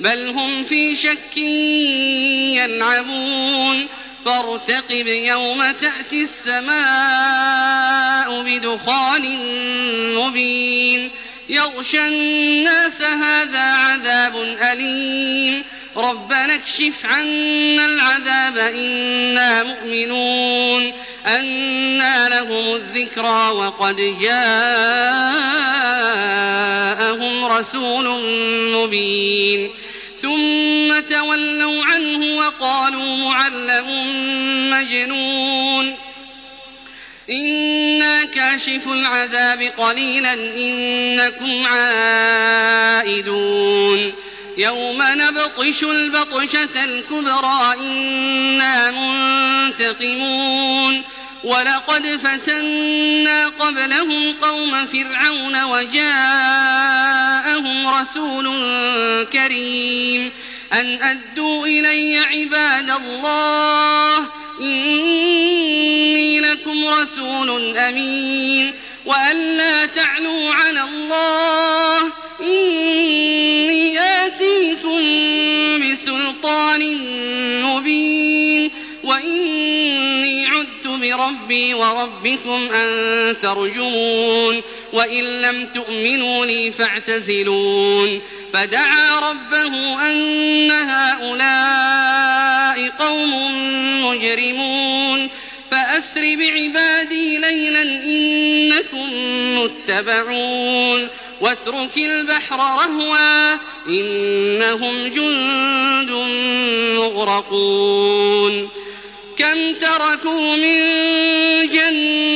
بل هم في شك يلعبون. فارتقب يوم تأتي السماء بدخان مبين. يغشى الناس هذا عذاب أليم. ربنا اكشف عنا العذاب إنا مؤمنون. أنا لهم الذكرى وقد جاءهم رسول مبين. ثم تولوا عنه وقالوا معلم مجنون. إنا كاشف العذاب قليلا إنكم عائدون. يوم نبطش البطشة الكبرى إنا منتقمون. ولقد فتنا قبلهم قوم فرعون وجاءهم رسول كريم. أن أدوا إلي عباد الله إني لكم رسول أمين. وأن لا تعلوا على الله إني آتيكم بسلطان مبين. وإني عدت بربي وربكم أن ترجمون. وإن لم تؤمنوا لي فاعتزلون. فدعا ربه أن هؤلاء قوم مجرمون. فأسر بعبادي ليلا إنكم متبعون. واترك البحر رهوا إنهم جند مغرقون. كم تركوا من جنات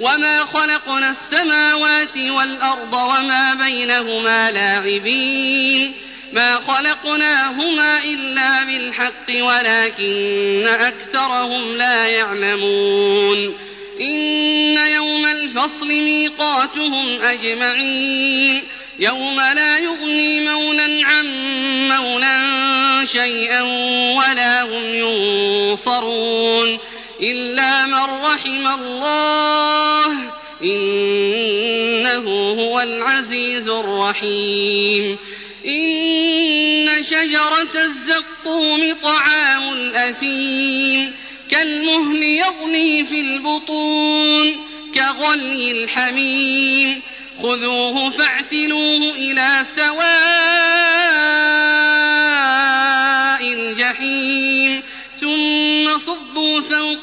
وما خلقنا السماوات والأرض وما بينهما لاعبين ما خلقناهما إلا بالحق ولكن أكثرهم لا يعلمون إن يوم الفصل ميقاتهم أجمعين يوم لا يغني مولا عن مولا شيئا ولا هم ينصرون إلا من رحم الله إنه هو العزيز الرحيم. إن شجرة الزقوم طعام الأثيم كالمهل يغلي في البطون كغلي الحميم. خذوه فاعتلوه إلى سواء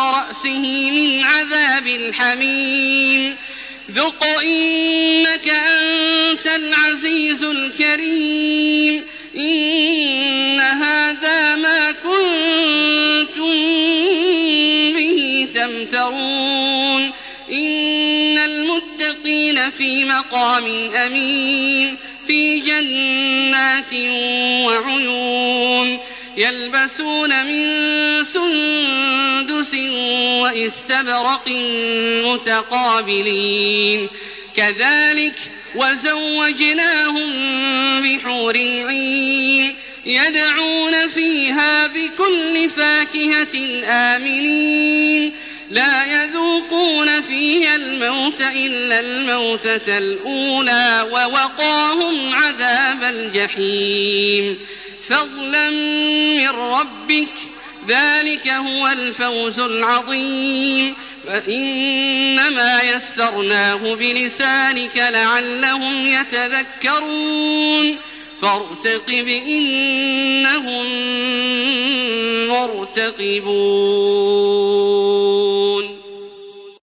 رأسه من عذاب الحميم. ذق إنك أنت العزيز الكريم. إن هذا ما كنتم به تمترون. إن المتقين في مقام أمين. في جنات وعيون. يلبسون من سندس واستبرق متقابلين. كذلك وزوجناهم بحور عين يدعون فيها بكل فاكهة آمنين. لا يذوقون فيها الموت إلا الموتة الأولى ووقاهم عذاب الجحيم. فضلا من ربك ذلك هو الفوز العظيم. فإنما يسرناه بلسانك لعلهم يتذكرون. فارتقب إنهم مرتقبون.